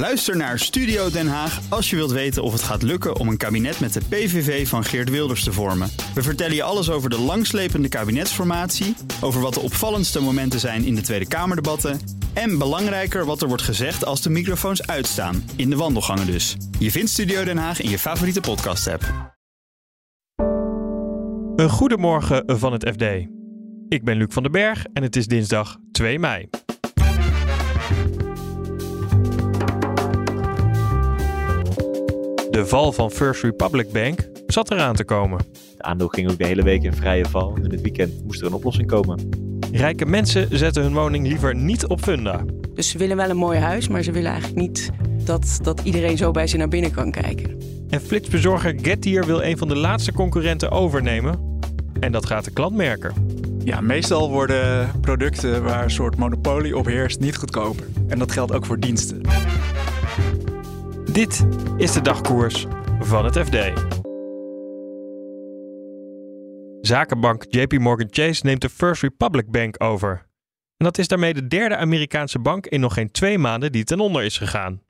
Luister naar Studio Den Haag als je wilt weten of het gaat lukken om een kabinet met de PVV van Geert Wilders te vormen. We vertellen je alles over de langslepende kabinetsformatie, over wat de opvallendste momenten zijn in de Tweede Kamerdebatten en belangrijker wat er wordt gezegd als de microfoons uitstaan, in de wandelgangen dus. Je vindt Studio Den Haag in je favoriete podcast-app. Een goedemorgen van het FD. Ik ben Luc van den Berg en het is dinsdag 2 mei. De val van First Republic Bank zat eraan te komen. Het aandeel ging ook de hele week in vrije val. En in het weekend moest er een oplossing komen. Rijke mensen zetten hun woning liever niet op funda. Dus ze willen wel een mooi huis, maar ze willen eigenlijk niet dat, dat iedereen zo bij ze naar binnen kan kijken. En flitsbezorger Getir wil een van de laatste concurrenten overnemen. En dat gaat de klant merken. Ja, meestal worden producten waar een soort monopolie op heerst niet goedkoper. En dat geldt ook voor diensten. Dit is de dagkoers van het FD. Zakenbank JP Morgan Chase neemt de First Republic Bank over. En dat is daarmee de derde Amerikaanse bank in nog geen twee maanden die ten onder is gegaan.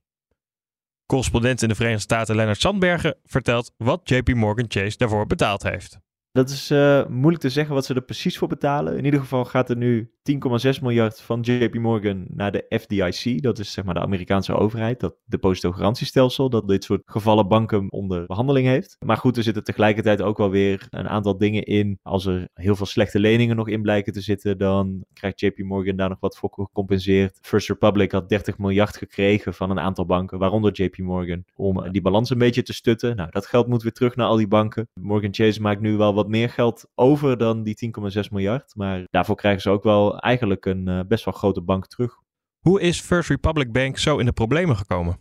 Correspondent in de Verenigde Staten Leonard Sandbergen vertelt wat JP Morgan Chase daarvoor betaald heeft. Dat is uh, moeilijk te zeggen wat ze er precies voor betalen. In ieder geval gaat er nu 10,6 miljard van JP Morgan naar de FDIC. Dat is zeg maar de Amerikaanse overheid, dat depositogarantiestelsel, dat dit soort gevallen banken onder behandeling heeft. Maar goed, er zitten tegelijkertijd ook wel weer een aantal dingen in. Als er heel veel slechte leningen nog in blijken te zitten, dan krijgt JP Morgan daar nog wat voor gecompenseerd. First Republic had 30 miljard gekregen van een aantal banken, waaronder JP Morgan, om die balans een beetje te stutten. Nou, dat geld moet weer terug naar al die banken. Morgan Chase maakt nu wel wat meer geld over dan die 10,6 miljard, maar daarvoor krijgen ze ook wel eigenlijk een uh, best wel grote bank terug. Hoe is First Republic Bank zo in de problemen gekomen?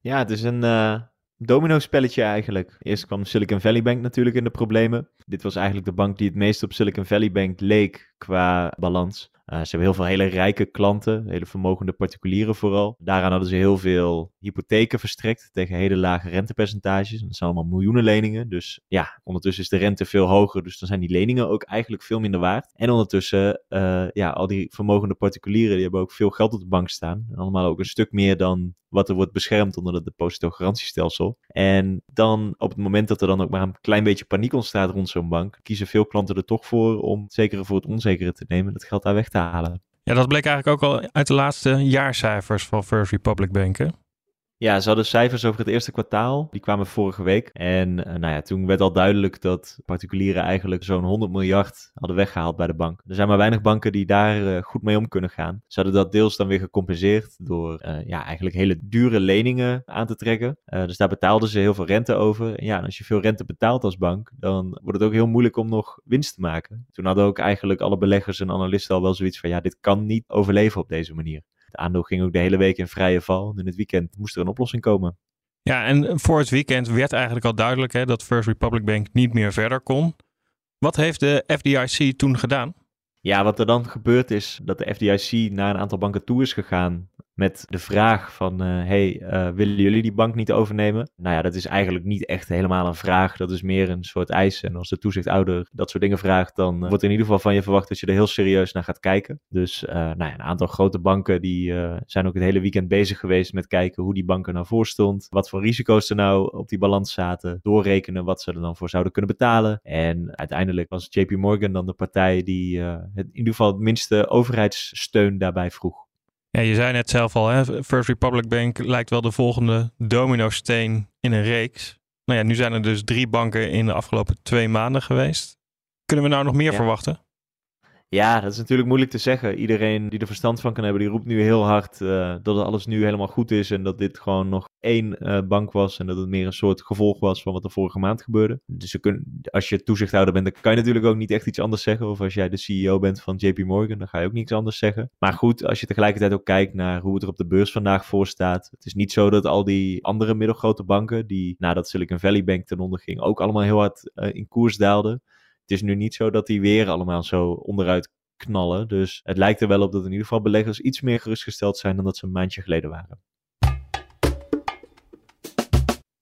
Ja, het is een uh, domino-spelletje eigenlijk. Eerst kwam Silicon Valley Bank natuurlijk in de problemen. Dit was eigenlijk de bank die het meest op Silicon Valley Bank leek qua balans. Uh, ze hebben heel veel hele rijke klanten, hele vermogende particulieren vooral. Daaraan hadden ze heel veel hypotheken verstrekt tegen hele lage rentepercentages. Dat zijn allemaal miljoenen leningen. Dus ja, ondertussen is de rente veel hoger. Dus dan zijn die leningen ook eigenlijk veel minder waard. En ondertussen, uh, ja, al die vermogende particulieren, die hebben ook veel geld op de bank staan. Allemaal ook een stuk meer dan wat er wordt beschermd onder het depositogarantiestelsel. En dan op het moment dat er dan ook maar een klein beetje paniek ontstaat rond zo'n bank, kiezen veel klanten er toch voor om het zekere voor het te nemen, dat geld daar weg te halen. Ja, dat bleek eigenlijk ook al uit de laatste jaarcijfers van First Republic Banken. Ja, ze hadden cijfers over het eerste kwartaal. Die kwamen vorige week. En uh, nou ja, toen werd al duidelijk dat particulieren eigenlijk zo'n 100 miljard hadden weggehaald bij de bank. Er zijn maar weinig banken die daar uh, goed mee om kunnen gaan. Ze hadden dat deels dan weer gecompenseerd door uh, ja, eigenlijk hele dure leningen aan te trekken. dus daar betaalden ze heel veel rente over. En ja, en als je veel rente betaalt als bank, dan wordt het ook heel moeilijk om nog winst te maken. Toen hadden ook eigenlijk alle beleggers en analisten al wel zoiets van ja, dit kan niet overleven op deze manier. Het aandeel ging ook de hele week in vrije val. En in het weekend moest er een oplossing komen. Ja, en voor het weekend werd eigenlijk al duidelijk hè, dat First Republic Bank niet meer verder kon. Wat heeft de FDIC toen gedaan? Ja, wat er dan gebeurd is, dat de FDIC naar een aantal banken toe is gegaan met de vraag van, uh, hey, uh, willen jullie die bank niet overnemen? Nou ja, dat is eigenlijk niet echt helemaal een vraag. Dat is meer een soort eis. En als de toezichthouder dat soort dingen vraagt, dan uh, wordt in ieder geval van je verwacht dat je er heel serieus naar gaat kijken. Dus nou ja, een aantal grote banken die zijn ook het hele weekend bezig geweest met kijken hoe die bank er nou voor stond. Wat voor risico's er nou op die balans zaten. Doorrekenen wat ze er dan voor zouden kunnen betalen. En uiteindelijk was JP Morgan dan de partij die het, in ieder geval het minste overheidssteun daarbij vroeg. Ja, je zei net zelf al, hè? First Republic Bank lijkt wel de volgende domino-steen in een reeks. Nou ja, nu zijn er dus drie banken in de afgelopen twee maanden geweest. Kunnen we nou nog meer ja. verwachten? Ja, dat is natuurlijk moeilijk te zeggen. Iedereen die er verstand van kan hebben, die roept nu heel hard uh, dat alles nu helemaal goed is en dat dit gewoon nog één uh, bank was en dat het meer een soort gevolg was van wat er vorige maand gebeurde. Dus kun, als je toezichthouder bent, dan kan je natuurlijk ook niet echt iets anders zeggen. Of als jij de CEO bent van JP Morgan, dan ga je ook niets anders zeggen. Maar goed, als je tegelijkertijd ook kijkt naar hoe het er op de beurs vandaag voor staat. Het is niet zo dat al die andere middelgrote banken, die nadat Silicon Valley Bank ten onder ging, ook allemaal heel hard uh, in koers daalden. Het is nu niet zo dat die weer allemaal zo onderuit knallen. Dus het lijkt er wel op dat in ieder geval beleggers iets meer gerustgesteld zijn dan dat ze een maandje geleden waren.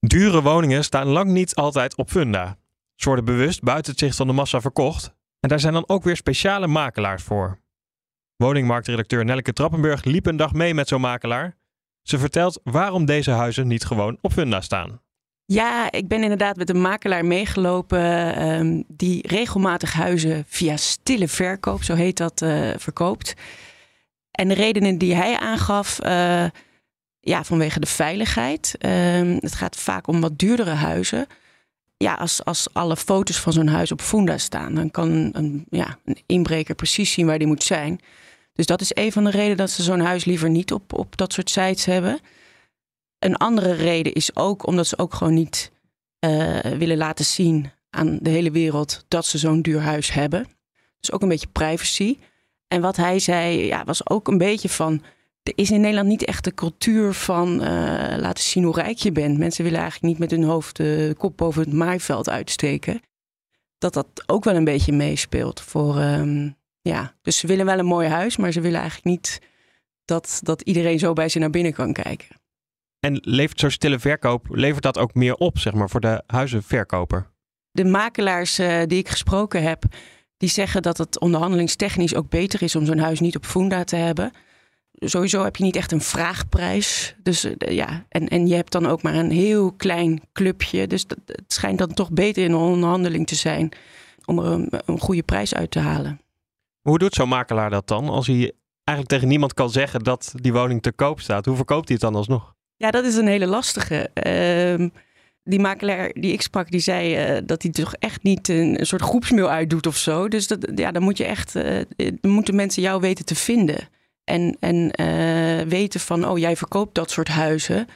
Dure woningen staan lang niet altijd op funda. Ze worden bewust buiten het zicht van de massa verkocht. En daar zijn dan ook weer speciale makelaars voor. Woningmarktredacteur Nelleke Trappenburg liep een dag mee met zo'n makelaar. Ze vertelt waarom deze huizen niet gewoon op Funda staan. Ja, ik ben inderdaad met een makelaar meegelopen ehm, die regelmatig huizen via stille verkoop, zo heet dat, eh, verkoopt. En de redenen die hij aangaf, uh, ja, vanwege de veiligheid. Ehm, het gaat vaak om wat duurdere huizen. Ja, als, als alle foto's van zo'n huis op Funda staan, dan kan een, ja, een inbreker precies zien waar die moet zijn. Dus dat is een van de redenen dat ze zo'n huis liever niet op, op dat soort sites hebben. Een andere reden is ook omdat ze ook gewoon niet uh, willen laten zien aan de hele wereld dat ze zo'n duur huis hebben. Dus ook een beetje privacy. En wat hij zei, ja, was ook een beetje van. Er is in Nederland niet echt de cultuur van uh, laten zien hoe rijk je bent. Mensen willen eigenlijk niet met hun hoofd de kop boven het maaiveld uitsteken. Dat dat ook wel een beetje meespeelt voor. Um, ja, dus ze willen wel een mooi huis, maar ze willen eigenlijk niet dat, dat iedereen zo bij ze naar binnen kan kijken. En levert zo'n stille verkoop, levert dat ook meer op, zeg maar, voor de huizenverkoper? De makelaars uh, die ik gesproken heb, die zeggen dat het onderhandelingstechnisch ook beter is om zo'n huis niet op Funda te hebben. Sowieso heb je niet echt een vraagprijs. Dus uh, ja, en, en je hebt dan ook maar een heel klein clubje. Dus dat, het schijnt dan toch beter in een onderhandeling te zijn om er een, een goede prijs uit te halen. Hoe doet zo'n makelaar dat dan? Als hij eigenlijk tegen niemand kan zeggen dat die woning te koop staat, hoe verkoopt hij het dan alsnog? Ja, dat is een hele lastige. Uh, die makelaar die ik sprak, die zei uh, dat hij toch echt niet een, een, soort groepsmail uitdoet of zo. Dus dat, ja, dan moet je echt, uh, dan moeten mensen jou weten te vinden. En, en uh, weten van, oh, jij verkoopt dat soort huizen.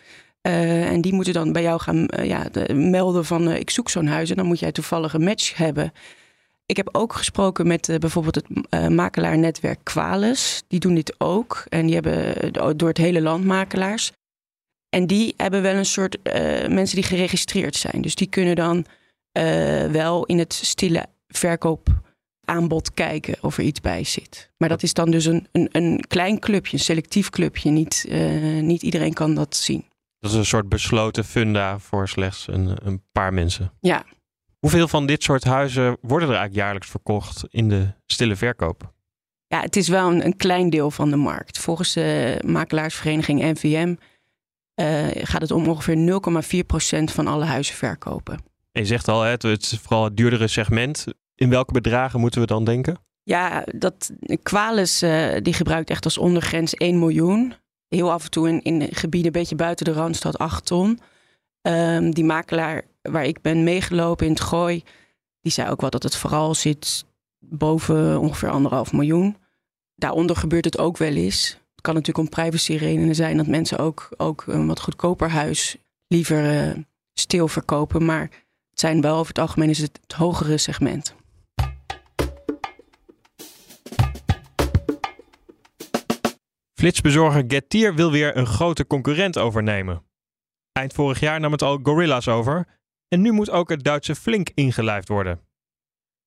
en die moeten dan bij jou gaan ja, de, melden van, ik zoek zo'n huis. En dan moet jij toevallig een match hebben. Ik heb ook gesproken met bijvoorbeeld het makelaarnetwerk Qualis. Die doen dit ook. En die hebben door het hele land makelaars. En die hebben wel een soort mensen die geregistreerd zijn. Dus die kunnen dan wel in het stille verkoopaanbod kijken of er iets bij zit. Maar dat is dan dus een, een, een klein clubje, een selectief clubje. Niet, uh, niet iedereen kan dat zien. Dat is een soort besloten funda voor slechts een, een paar mensen. Ja. Hoeveel van dit soort huizen worden er eigenlijk jaarlijks verkocht in de stille verkoop? Ja, het is wel een, een klein deel van de markt. Volgens de makelaarsvereniging NVM uh, gaat het om ongeveer 0,4% van alle huizen verkopen. En je zegt al, het is vooral het duurdere segment. In welke bedragen moeten we dan denken? Ja, dat Qualis uh, die gebruikt echt als ondergrens 1 miljoen. Heel af en toe in, in gebieden een beetje buiten de Randstad 8 ton. Um, die makelaar waar ik ben meegelopen in het Gooi, die zei ook wel dat het vooral zit boven ongeveer anderhalf miljoen. Daaronder gebeurt het ook wel eens kan natuurlijk om privacy redenen zijn dat mensen ook, ook een wat goedkoper huis liever uh, stil verkopen. Maar het zijn wel over het algemeen is het, het hogere segment. Flitsbezorger Getir wil weer een grote concurrent overnemen. Eind vorig jaar nam het al Gorilla's over en nu moet ook het Duitse Flink ingelijfd worden.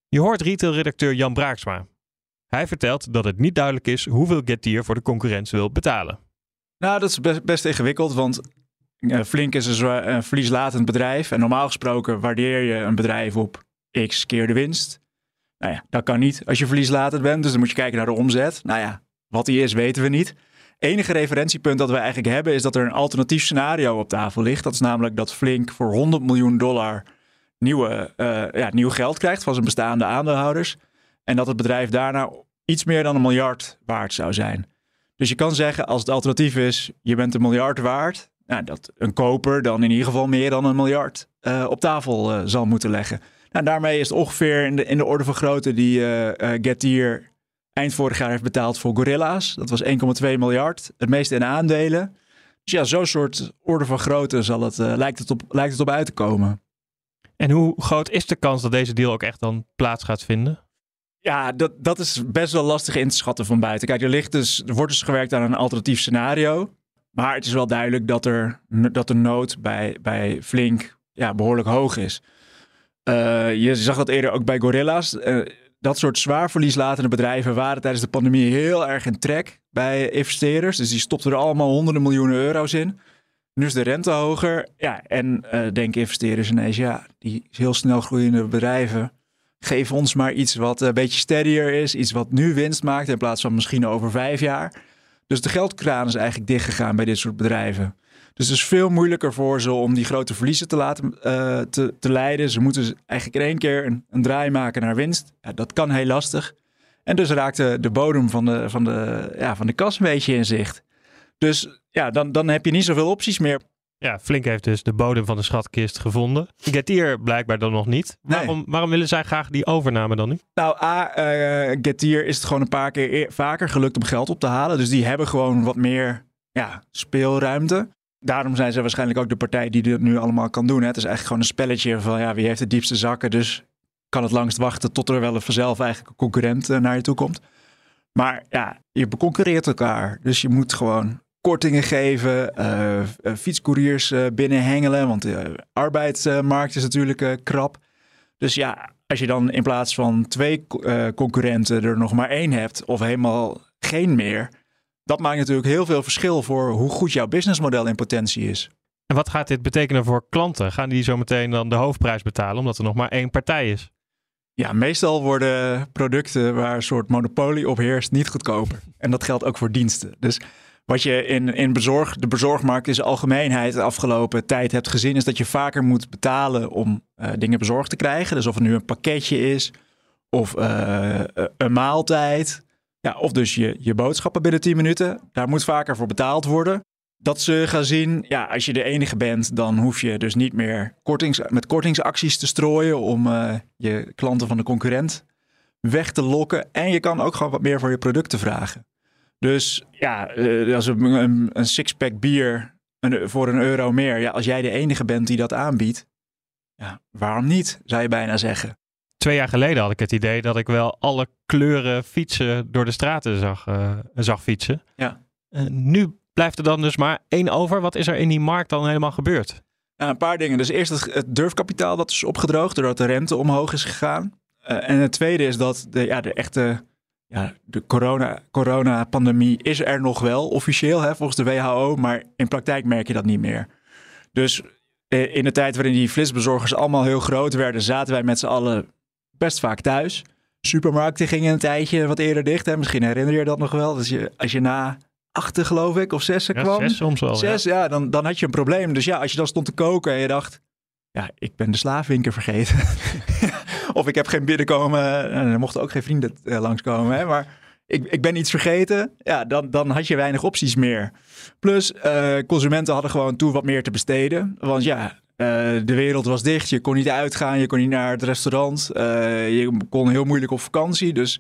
Je hoort retailredacteur Jan Braaksma. Hij vertelt dat het niet duidelijk is hoeveel Getir voor de concurrentie wil betalen. Nou, dat is best, ingewikkeld, want uh, Flink is een, een verlieslatend bedrijf. En normaal gesproken waardeer je een bedrijf op x keer de winst. Nou ja, dat kan niet als je verlieslatend bent, dus dan moet je kijken naar de omzet. Nou ja, wat die is weten we niet. Enige referentiepunt dat we eigenlijk hebben is dat er een alternatief scenario op tafel ligt. Dat is namelijk dat Flink voor 100 miljoen dollar nieuwe, uh, ja, nieuw geld krijgt van zijn bestaande aandeelhouders. En dat het bedrijf daarna iets meer dan een miljard waard zou zijn. Dus je kan zeggen, als het alternatief is, je bent een miljard waard, nou, dat een koper dan in ieder geval meer dan een miljard uh, op tafel uh, zal moeten leggen. Nou, daarmee is het ongeveer in de, in de orde van grootte die uh, Getir eind vorig jaar heeft betaald voor Gorilla's. Dat was 1,2 miljard, het meeste in aandelen. Dus ja, zo'n soort orde van grootte zal het, lijkt, het op, lijkt het op uit te komen. En hoe groot is de kans dat deze deal ook echt dan plaats gaat vinden? Ja, dat, dat is best wel lastig in te schatten van buiten. Kijk, er, ligt dus, er wordt dus gewerkt aan een alternatief scenario. Maar het is wel duidelijk dat, er, dat de nood bij, bij Flink ja, behoorlijk hoog is. Uh, je zag dat eerder ook bij Gorilla's. Uh, dat soort zwaar verlieslatende bedrijven waren tijdens de pandemie heel erg in trek bij investeerders. Dus die stopten er allemaal honderden miljoenen euro's in. Nu is de rente hoger. Ja, en uh, denken investeerders ineens, ja, die heel snel groeiende bedrijven geef ons maar iets wat een beetje steadier is. Iets wat nu winst maakt in plaats van misschien over vijf jaar. Dus de geldkraan is eigenlijk dichtgegaan bij dit soort bedrijven. Dus het is veel moeilijker voor ze om die grote verliezen te laten uh, te, te leiden. Ze moeten eigenlijk in één keer een, een draai maken naar winst. Ja, dat kan heel lastig. En dus raakte de bodem van de, van de, ja, van de kas een beetje in zicht. Dus ja, dan, dan heb je niet zoveel opties meer. Ja, Flink heeft dus de bodem van de schatkist gevonden. Getir blijkbaar dan nog niet. Waarom, waarom willen zij graag die overname dan niet? Nou, A, uh, Getir is het gewoon een paar keer vaker gelukt om geld op te halen. Dus die hebben gewoon wat meer ja, speelruimte. Daarom zijn ze waarschijnlijk ook de partij die dit nu allemaal kan doen. Hè. Het is eigenlijk gewoon een spelletje van ja, wie heeft de diepste zakken. Dus kan het langst wachten tot er wel vanzelf eigenlijk een concurrent eh, naar je toe komt. Maar ja, je beconcurreert elkaar. Dus je moet gewoon kortingen geven, uh, fietscouriers binnenhengelen, want de arbeidsmarkt is natuurlijk krap. Dus ja, als je dan in plaats van twee concurrenten er nog maar één hebt, of helemaal geen meer, dat maakt natuurlijk heel veel verschil voor hoe goed jouw businessmodel in potentie is. En wat gaat dit betekenen voor klanten? Gaan die zo meteen dan de hoofdprijs betalen omdat er nog maar één partij is? Ja, meestal worden producten waar een soort monopolie op heerst niet goedkoper. En dat geldt ook voor diensten. Dus wat je in, in bezorg, de bezorgmarkt in zijn algemeenheid de afgelopen tijd hebt gezien, is dat je vaker moet betalen om uh, dingen bezorgd te krijgen. Dus of het nu een pakketje is of uh, een maaltijd. Ja, of dus je, je boodschappen binnen 10 minuten. Daar moet vaker voor betaald worden dat ze gaan zien, ja, als je de enige bent, dan hoef je dus niet meer kortings, met kortingsacties te strooien om uh, je klanten van de concurrent weg te lokken. En je kan ook gewoon wat meer voor je producten vragen. Dus ja, uh, als een, een, een sixpack bier een, voor een euro meer, ja, als jij de enige bent die dat aanbiedt, ja, waarom niet, zou je bijna zeggen. Twee jaar geleden had ik het idee dat ik wel alle kleuren fietsen door de straten zag, uh, zag fietsen. Ja. nu blijft er dan dus maar één over. Wat is er in die markt dan helemaal gebeurd? Ja, een paar dingen. Dus eerst het, durfkapitaal dat is opgedroogd doordat de rente omhoog is gegaan. Uh, en het tweede is dat de, ja, de echte ja, de corona, corona-pandemie is er nog wel officieel hè, volgens de WHO, maar in praktijk merk je dat niet meer. Dus in de tijd waarin die flitsbezorgers allemaal heel groot werden, zaten wij met z'n allen best vaak thuis. Supermarkten gingen een tijdje wat eerder dicht. Hè? Misschien herinner je dat nog wel. Dus je, als je na achter, geloof ik, of zes ja, kwam. Zes soms wel. Zes, ja, dan, dan had je een probleem. Dus ja, als je dan stond te koken en je dacht, ja, ik ben de slaafwinker vergeten. of ik heb geen binnenkomen. En eh, er mochten ook geen vrienden uh, langskomen. Hè, maar ik, ik ben iets vergeten. Ja, dan, dan had je weinig opties meer. Plus, uh, consumenten hadden gewoon toe wat meer te besteden. Want ja, de wereld was dicht. Je kon niet uitgaan. Je kon niet naar het restaurant. je kon heel moeilijk op vakantie. Dus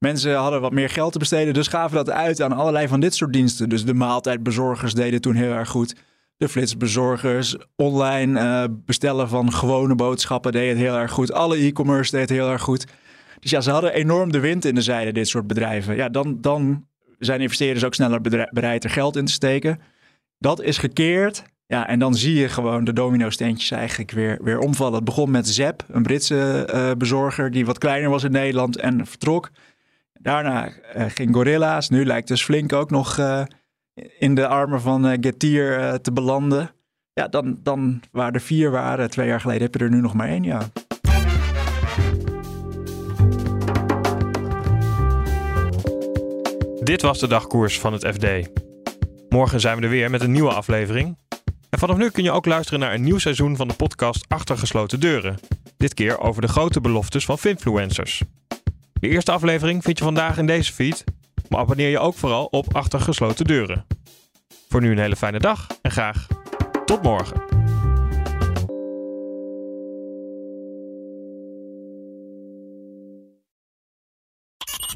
Mensen hadden wat meer geld te besteden, dus gaven dat uit aan allerlei van dit soort diensten. Dus de maaltijdbezorgers deden toen heel erg goed. De flitsbezorgers, online uh, bestellen van gewone boodschappen deed het heel erg goed. Alle e-commerce deed het heel erg goed. Dus ja, ze hadden enorm de wind in de zijde, dit soort bedrijven. Ja, dan, dan zijn investeerders ook sneller bereid er geld in te steken. Dat is gekeerd. Ja, en dan zie je gewoon de domino-steentjes eigenlijk weer, weer omvallen. Het begon met Zep, een Britse uh, bezorger die wat kleiner was in Nederland en vertrok. Daarna uh, ging Gorilla's. Nu lijkt dus Flink ook nog uh, in de armen van Getir te belanden. Ja, dan, dan waar er vier waren twee jaar geleden, heb je er nu nog maar één, ja. Dit was de dagkoers van het FD. Morgen zijn we er weer met een nieuwe aflevering. En vanaf nu kun je ook luisteren naar een nieuw seizoen van de podcast Achter gesloten deuren. Dit keer over de grote beloftes van finfluencers. De eerste aflevering vind je vandaag in deze feed, maar abonneer je ook vooral op Achter gesloten deuren. Voor nu een hele fijne dag en graag tot morgen.